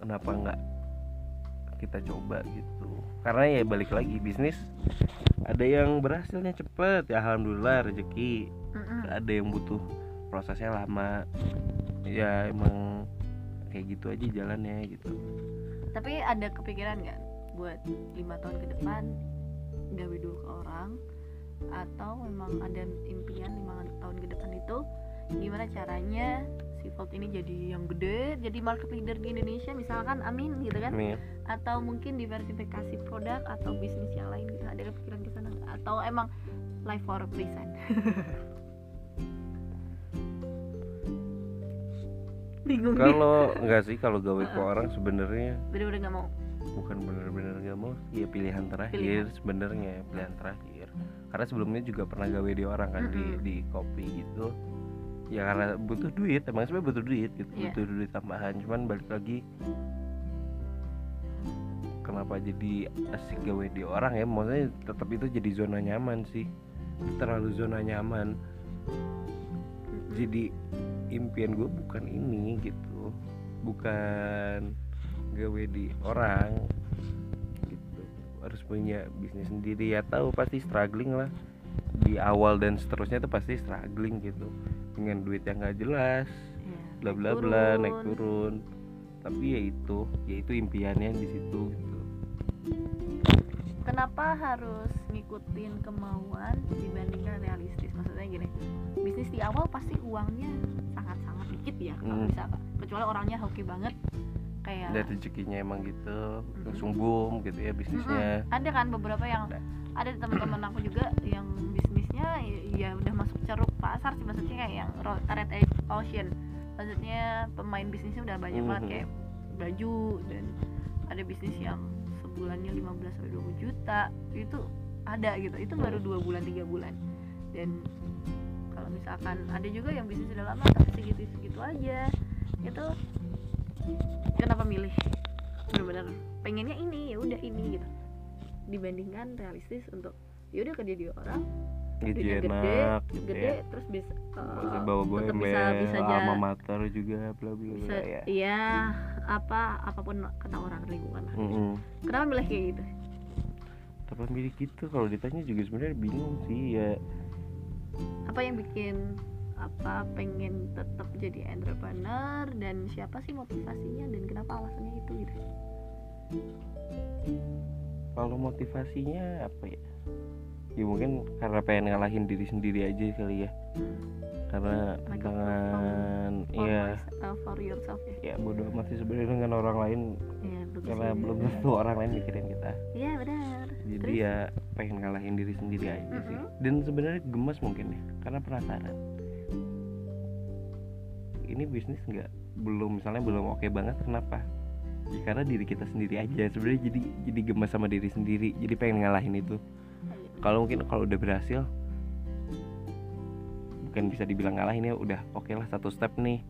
Kenapa nggak kita coba gitu. Karena ya balik lagi bisnis ada yang berhasilnya cepet ya alhamdulillah rezeki. Ada yang butuh prosesnya lama. Ya emang kayak gitu aja jalannya gitu tapi ada kepikiran nggak buat lima tahun ke depan gawe dulu ke orang? Atau memang ada impian lima tahun ke depan itu gimana caranya si Volt ini jadi yang gede jadi market leader di Indonesia misalkan amin gitu kan? Amin. atau mungkin diversifikasi produk atau bisnis yang lain gitu ada kepikiran ke sana? Atau emang life for a reason bingung kalau enggak sih kalau gawe ke orang sebenarnya bener-bener nggak mau. bukan bener-bener gak mau ya pilihan terakhir sebenarnya pilihan terakhir. Karena sebelumnya juga pernah gawe di orang kan di di kopi gitu. Ya karena butuh duit emang sebenarnya butuh duit gitu Iya. butuh duit tambahan. Cuman balik lagi kenapa jadi asik gawe di orang ya? Maksudnya tetap itu jadi zona nyaman sih. Terlalu zona nyaman. Jadi impian gue bukan ini gitu. Bukan gawe di orang gitu. Harus punya bisnis sendiri ya tahu pasti struggling lah. Di awal dan seterusnya itu pasti struggling gitu. Dengan duit yang nggak jelas Iya, bla bla bla naik turun. turun. Tapi ya itu ya itu impiannya di situ gitu kenapa harus ngikutin kemauan dibandingkan realistis maksudnya gini bisnis di awal pasti uangnya sangat-sangat dikit ya kalau Hmm. bisa kecuali orangnya hoki banget kayak dan rezekinya emang gitu Mm-mm. langsung boom gitu ya bisnisnya ada kan beberapa yang Ada. ada teman-teman aku juga yang bisnisnya ya, udah masuk ceruk pasar sih maksudnya kayak yang red ocean maksudnya pemain bisnisnya udah banyak banget Mhm. kayak baju dan ada bisnis yang sebulannya 15 sampai 20 juta itu ada gitu. Itu baru dua bulan tiga bulan. Dan kalau misalkan ada juga yang bisnis udah lama tapi segitu segitu aja. Itu kenapa milih? Benar-benar pengennya ini ya udah ini gitu. Dibandingkan realistis untuk ya udah kerja di orang gaji duitnya gede enak gitu gede ya. terus bisa Bisa uh, bawa gue bisa bisa alma mater juga bla bla bisa bla ya. iya apa apa pun kata orang lingkungan lah. Mm-mm. kenapa milih kayak gitu? Tapi milih gitu? Kalau ditanya juga sebenarnya bingung sih ya. Apa yang bikin apa pengen tetap jadi entrepreneur dan siapa sih motivasinya dan kenapa alasannya itu gitu? Kalau motivasinya apa ya ya mungkin karena pengen ngalahin diri sendiri aja kali ya. Karena Like dengan ya uh, for yourself ya. Ya bodoh amat sih sebenarnya dengan orang lain. Ya karena belum tentu orang lain mikirin kita. Iya benar. Jadi Terus? ya pengen ngalahin diri sendiri aja sih. Mm-mm. dan sebenarnya gemes mungkin ya karena penasaran. Ini bisnis nggak belum misalnya belum oke banget kenapa? Ya, karena diri kita sendiri aja. Sebenarnya jadi jadi gemes sama diri sendiri. Jadi pengen ngalahin itu kalau mungkin kalau udah berhasil bukan bisa dibilang ngalahin ya udah oke lah satu step nih.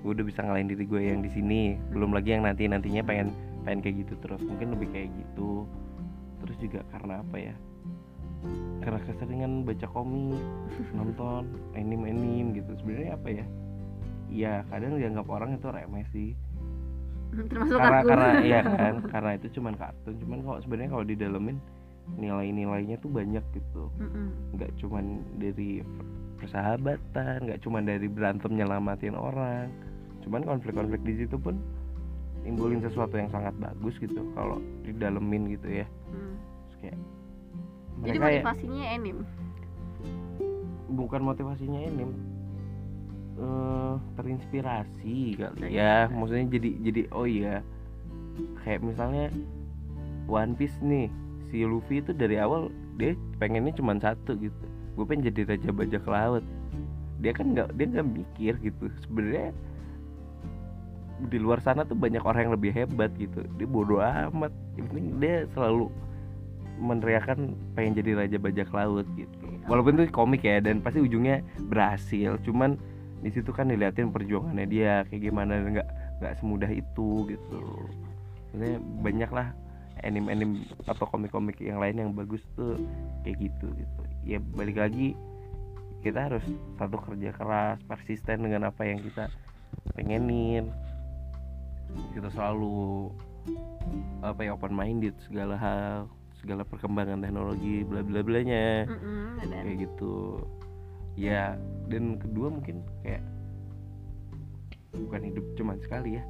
Gue udah bisa ngalahin diri gue yang di sini. Belum lagi yang nanti nantinya pengen pengen kayak gitu terus. Mungkin lebih kayak gitu. Terus juga karena apa ya? Karena keseringan baca komik nonton anime anime gitu. Sebenarnya apa ya? Ya kadang dianggap orang itu remeh sih. Termasuk karena aku. karena iya kan? Karena itu cuman kartun. Cuman kalau sebenarnya kalau didalemin nilai-nilainya tuh banyak gitu. Nggak cuman dari persahabatan nggak cuman dari berantem nyelamatin orang. Cuman konflik-konflik di situ pun timbulin sesuatu yang sangat bagus gitu kalau didalemin gitu ya. Terus kayak Jadi ya motivasinya anime. bukan motivasinya ini eh terinspirasi kali Terinspirasi. ya maksudnya jadi jadi oh iya. Kayak misalnya One Piece nih si Luffy itu dari awal dia pengennya cuma satu gitu. Gue pengen jadi raja bajak laut. Dia kan nggak dia nggak mikir gitu. Sebenarnya di luar sana tuh banyak orang yang lebih hebat gitu. Dia bodoh amat. Penting dia selalu meneriakan pengen jadi raja bajak laut gitu. Walaupun itu komik ya dan pasti ujungnya berhasil. Cuman di situ kan diliatin perjuangannya dia kayak gimana nggak nggak semudah itu gitu. Maksudnya banyak lah anime-anime atau komik-komik yang lain yang bagus tuh kayak gitu gitu. Ya balik lagi kita harus satu kerja keras persisten dengan apa yang kita pengenin. Kita selalu apa ya open minded segala hal segala perkembangan teknologi bla bla blanya. Mm-mm, benar. kayak gitu. Ya dan kedua mungkin kayak bukan hidup cuman sekali ya.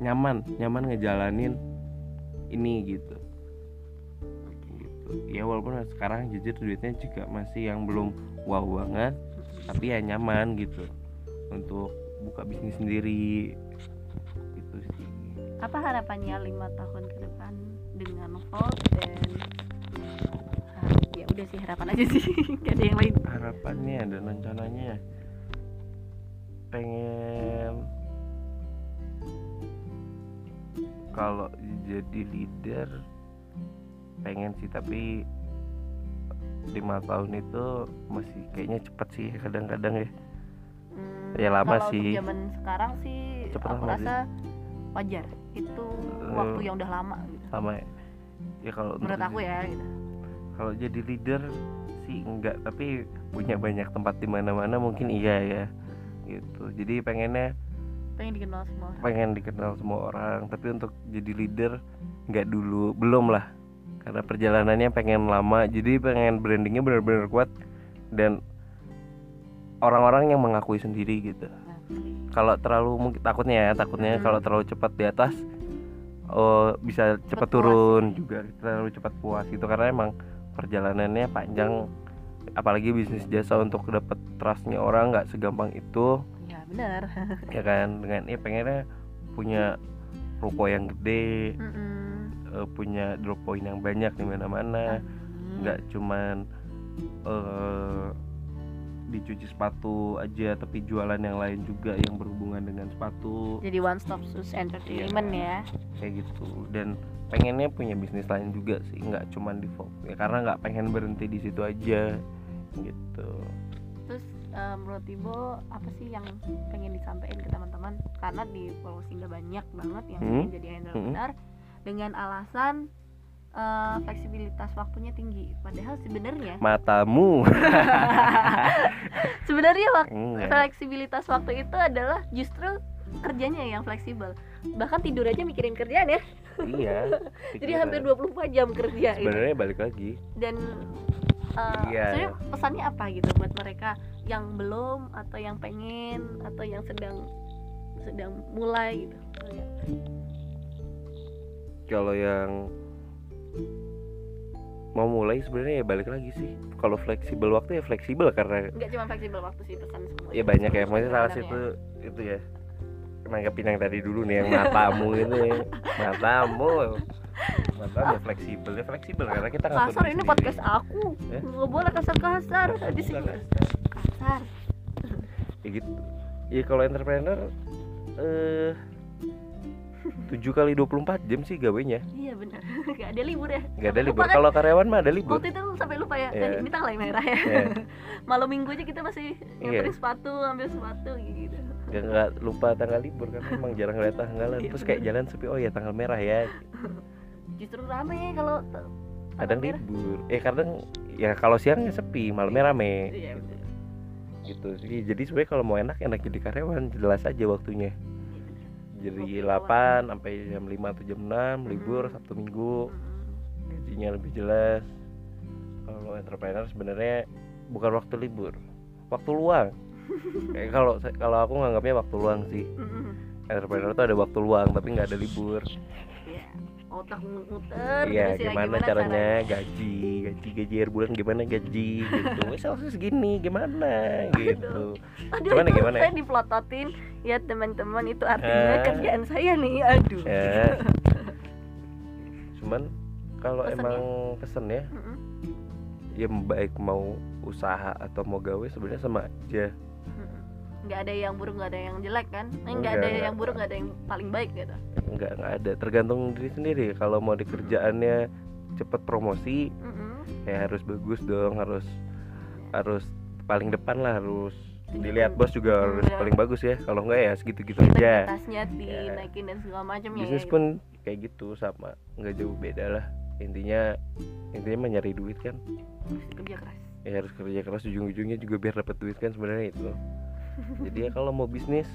Nyaman nyaman ngejalanin ini gitu. Gitu. Ya walaupun sekarang jujur duitnya juga masih yang belum wow banget tapi ya nyaman gitu untuk buka bisnis sendiri. Gitu sih. Apa harapannya lima tahun ke depan dengan Volt dan Ah, ya udah sih harapan aja sih. Gak ada yang lain. Harapannya dan rencananya pengen kalau jadi leader pengen sih tapi lima tahun itu masih kayaknya cepet sih kadang-kadang ya. Hmm, Ya, lama kalau sih. zaman sekarang sih Cepet aku lama sih. rasa wajar. Itu Eh, waktu yang udah lama gitu. sama ya, ya kalau menurut aku ya gitu. kalau jadi leader sih enggak tapi punya banyak tempat di mana-mana mungkin iya ya gitu. Jadi pengennya pengen dikenal semua orang. pengen dikenal semua orang tapi untuk jadi leader nggak dulu belum lah. Karena perjalanannya pengen lama jadi pengen brandingnya benar-benar kuat dan orang-orang yang mengakui sendiri gitu. Kalau terlalu mungkin takutnya ya takutnya Hmm. kalau terlalu cepat di atas oh bisa cepat puas. turun juga terlalu cepat puas gitu. Karena emang perjalanannya panjang apalagi bisnis jasa untuk dapat trustnya orang nggak segampang itu benar ya kan dengan ya pengennya punya ruko yang gede Mm-mm. eh, punya drop point yang banyak di mana-mana. Amin. nggak cuman eh dicuci sepatu aja tapi jualan yang lain juga yang berhubungan dengan sepatu. Jadi one stop shoes entertainment ya. Kayak gitu. Dan pengennya punya bisnis lain juga sih nggak cuman di Vogue. Ya karena nggak pengen berhenti di situ aja gitu eh, menurut Ibo apa sih yang pengen disampaikan ke teman-teman? Karena di Pulau Singa banyak banget yang Hmm. jadi entrepreneur dengan alasan eh, fleksibilitas waktunya tinggi. Padahal sebenarnya matamu. Sebenarnya wak- Enggak. fleksibilitas waktu itu adalah justru kerjanya yang fleksibel. Bahkan tidur aja mikirin kerjaan ya. Iya jadi hampir 24 jam kerja gitu. sebenarnya balik lagi. Dan uh, Iya. sebenarnya pesannya apa gitu buat mereka yang belum atau yang pengen atau yang sedang sedang mulai gitu. Kalau yang mau mulai sebenarnya ya balik lagi sih. Kalau fleksibel waktu ya fleksibel karena nggak cuma fleksibel waktu sih pesan semua. Ya banyak ya maksudnya salah satu itu ya nanggepin yang tadi dulu nih yang matamu ya. matamu. Matamu fleksibel ya fleksibel. Karena kita ya. kasar ini sendiri. podcast aku. Eh? nggak boleh kasar kasar di sini. kasar. Ya gitu. Ya kalau entrepreneur eh 7 kali 24 jam sih gawenya. Iya benar. Nggak ada libur ya. Nggak ada libur. Kan? kalau karyawan mah ada libur. Waktu itu sampai lupa ya. Iya. eh, ini tanggal merah ya. Ya malam minggu aja kita masih Iya. nyamperin sepatu ambil sepatu gitu nggak nggak lupa tanggal libur kan emang jarang lihat tanggalan. Iya, terus kayak jalan sepi oh ya tanggal merah ya. Justru rame kalau kadang merah. libur. Eh kadang ya kalau siangnya sepi malamnya rame iya benar. gitu. Jadi- jadi sebenarnya kalau mau enak enak jadi karyawan jelas aja waktunya. Iya, jadi Waktu 8 sampai jam 5 atau jam 6 libur Hmm. Sabtu Minggu. Mm-mm. gajinya lebih jelas. Kalau entrepreneur sebenarnya bukan waktu libur waktu luang kayak kalau kalau aku nganggapnya waktu luang sih. Entrepreneur tuh ada waktu luang tapi nggak ada libur. Iya. otak muter iya ya gimana, caranya gaji gaji gaji air bulan gimana gaji gitu. Wes segini gimana? Gitu. Aduh Gimana, itu gimana ya? saya diplototin. Ya teman-teman itu artinya Eh. kerjaan saya nih aduh. Ya cuman kalau emang pesen ya Mm-mm. ya baik mau usaha atau mau gawe sebenarnya sama aja. Nggak ada yang buruk nggak ada yang jelek kan? Eh, nggak Enggak, ada enggak. yang buruk nggak ada yang paling baik gitu. Nggak nggak ada. Tergantung diri sendiri. Kalau mau di kerjaannya cepet promosi Mm-mm. ya harus bagus dong harus harus paling depan lah harus Tunjukin. dilihat bos juga harus Iya. paling bagus ya. Kalau enggak ya segitu-gitu aja. Integritasnya dinaikin dan segala macam ya bisnis ya, pun kayak gitu sama. Nggak jauh beda lah. Intinya intinya mah nyari duit kan. Harus kerja keras. Ya harus kerja keras ujung-ujungnya juga biar dapat duit kan sebenarnya itu jadi ya kalau mau bisnis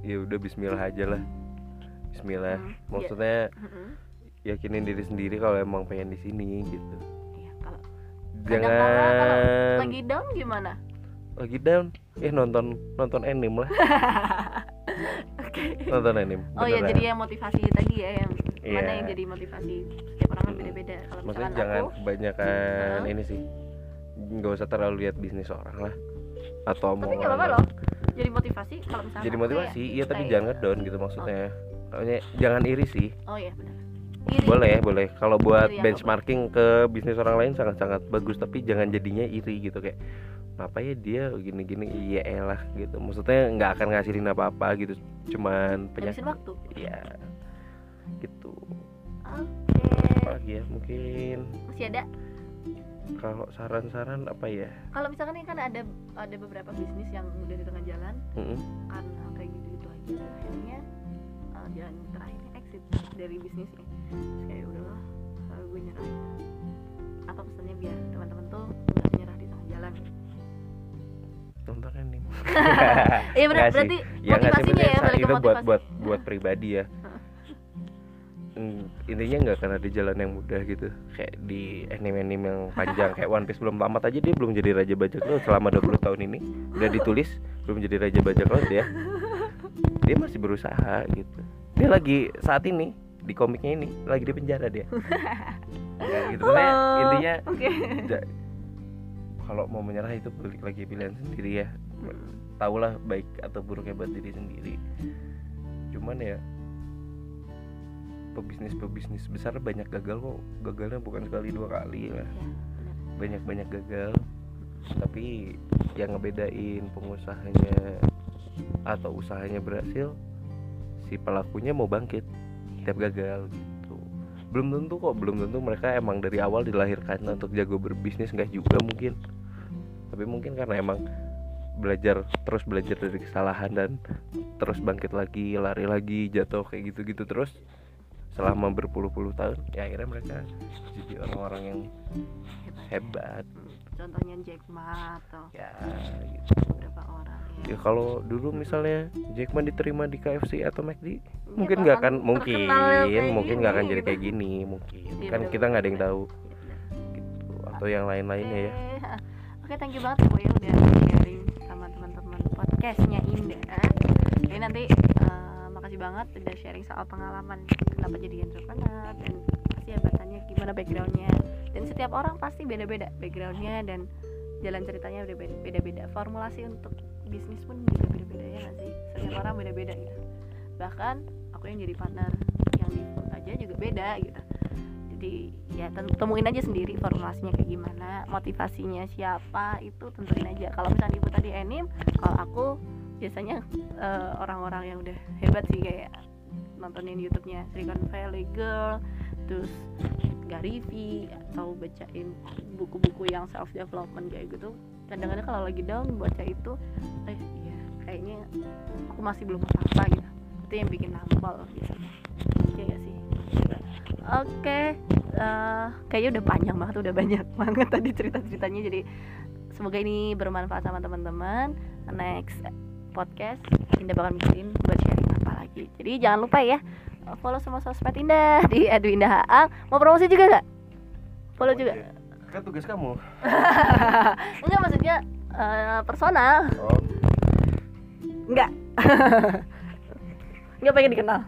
ya udah Bismillah aja lah. Bismillah. Hmm, iya. maksudnya Mm-mm. yakinin diri sendiri kalau emang pengen di sini gitu. Iya, kalau jangan lagi down gimana? Lagi down? Eh nonton nonton anime lah. Oke. Nonton anime oh ya jadi yang motivasi tadi ya yang Iya. mana yang jadi motivasi setiap orang kan Mm. beda-beda? Kalau maksudnya jangan aku kebanyakan Hah? ini sih. Nggak usah terlalu lihat bisnis orang lah. Atau tapi nggak apa-apa loh jadi motivasi kalau misalkan jadi motivasi ya, iya tapi jangan ngedown gitu maksudnya Pokoknya jangan iri sih. Oh iya benar. Iri. Boleh boleh. Kalau buat Iri apa, benchmarking ke bisnis orang lain sangat sangat bagus tapi jangan jadinya iri gitu. Kayak kenapa ya dia gini gini iya elah gitu. Maksudnya nggak akan ngasihin apa apa gitu. Cuman penyakit. waktu. Iya. Gitu. Oke. Apa lagi ya? Mungkin. Masih ada kalau saran-saran apa ya? Kalau misalkan ini kan ada ada beberapa bisnis yang udah di tengah jalan Mm-mm. karena kayak gitu gitu aja akhirnya uh, jalan terakhirnya exit dari bisnisnya terus kayak udahlah uh, gue nyerah. Apa pesannya biar teman-teman tuh nggak nyerah di tengah jalan? Nonton anime. Iya benar. Sih. berarti ya motivasinya ya balik ke itu buat motivasi buat buat pribadi ya intinya nggak akan ada jalan yang mudah gitu. Kayak di anime-anime yang panjang kayak One Piece belum tamat aja dia belum jadi raja bajak laut selama 20 tahun ini. Udah ditulis belum jadi raja bajak laut dia. Dia masih berusaha gitu. Dia lagi saat ini di komiknya ini lagi di penjara dia. Ya, gitu. Oh, intinya ja- kalau mau menyerah itu balik lagi pilihan sendiri ya. Tahulah baik atau buruknya buat diri sendiri. Cuman ya pebisnis pebisnis besar banyak gagal kok. Gagalnya bukan sekali dua kali lah. ya benar. Banyak banyak gagal tapi yang ngebedain pengusahanya atau usahanya berhasil si pelakunya mau bangkit tiap gagal gitu. Belum tentu kok belum tentu mereka emang dari awal dilahirkan untuk jago berbisnis enggak juga mungkin. Tapi mungkin karena emang belajar terus belajar dari kesalahan dan terus bangkit lagi lari lagi jatuh kayak gitu-gitu terus selama berpuluh-puluh tahun ya akhirnya mereka jadi orang-orang yang hebat. Hebat Hmm, contohnya Jack Ma atau ya gitu beberapa orang ya kalau dulu misalnya Jack Ma diterima di KFC atau McD Ya, mungkin nggak akan mungkin mungkin nggak akan jadi kayak gini mungkin. Iya, kan bener, kita nggak ada yang tahu. Benar. gitu atau yang lain-lainnya ya. Oke, thank you banget ya Boy udah sharing sama teman-teman podcastnya Indah. Oke, nanti makasih banget udah sharing soal pengalaman kenapa jadi entrepreneur dan pasti ya bertanya gimana backgroundnya. Dan setiap orang pasti beda-beda backgroundnya dan jalan ceritanya beda-beda formulasi untuk bisnis pun juga beda-beda ya sih? Setiap orang beda-beda gitu. Bahkan aku yang jadi partner yang di aja juga beda gitu. Jadi ya temuin aja sendiri formulasinya kayak gimana motivasinya siapa itu tentuin aja. Kalau misalnya ibu tadi anim kalau aku biasanya eh, orang-orang yang udah hebat sih kayak nontonin YouTube-nya Silicon Valley Girl terus Gary V atau bacain buku-buku yang self development kayak gitu. Kadang-kadang kalau lagi down baca itu eh iya kayaknya aku masih belum apa-apa gitu. Itu yang bikin nambal biasanya. Iya gak sih? Oke eh, kayaknya udah panjang banget udah banyak banget tadi cerita-ceritanya. Jadi semoga ini bermanfaat sama teman-teman. Next podcast Indah bakal mikirin buat sharing apa lagi. Jadi jangan lupa ya follow semua sosmed Indah di Edwinda Haang mau promosi juga nggak? Follow juga? Kan tugas kamu. Enggak maksudnya eh, personal. Oh. Enggak. Enggak pengen dikenal.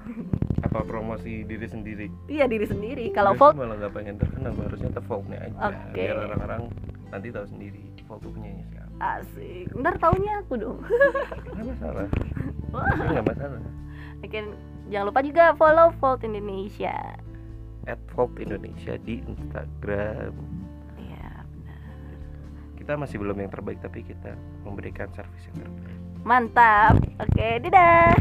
apa promosi diri sendiri? Iya diri sendiri. Kalau Gue Volt sih malah gak pengen terkenal. Harusnya terfolknya aja biar orang-orang nanti tahu sendiri Volt tuh punyanya siapa asik. Ntar taunya aku dong. nggak masalah nggak masalah Oke, jangan lupa juga follow Volt Indonesia. at Volt Indonesia di Instagram Iya, benar. kita masih belum yang terbaik tapi kita memberikan servis yang terbaik Mantap. Oke, dadah.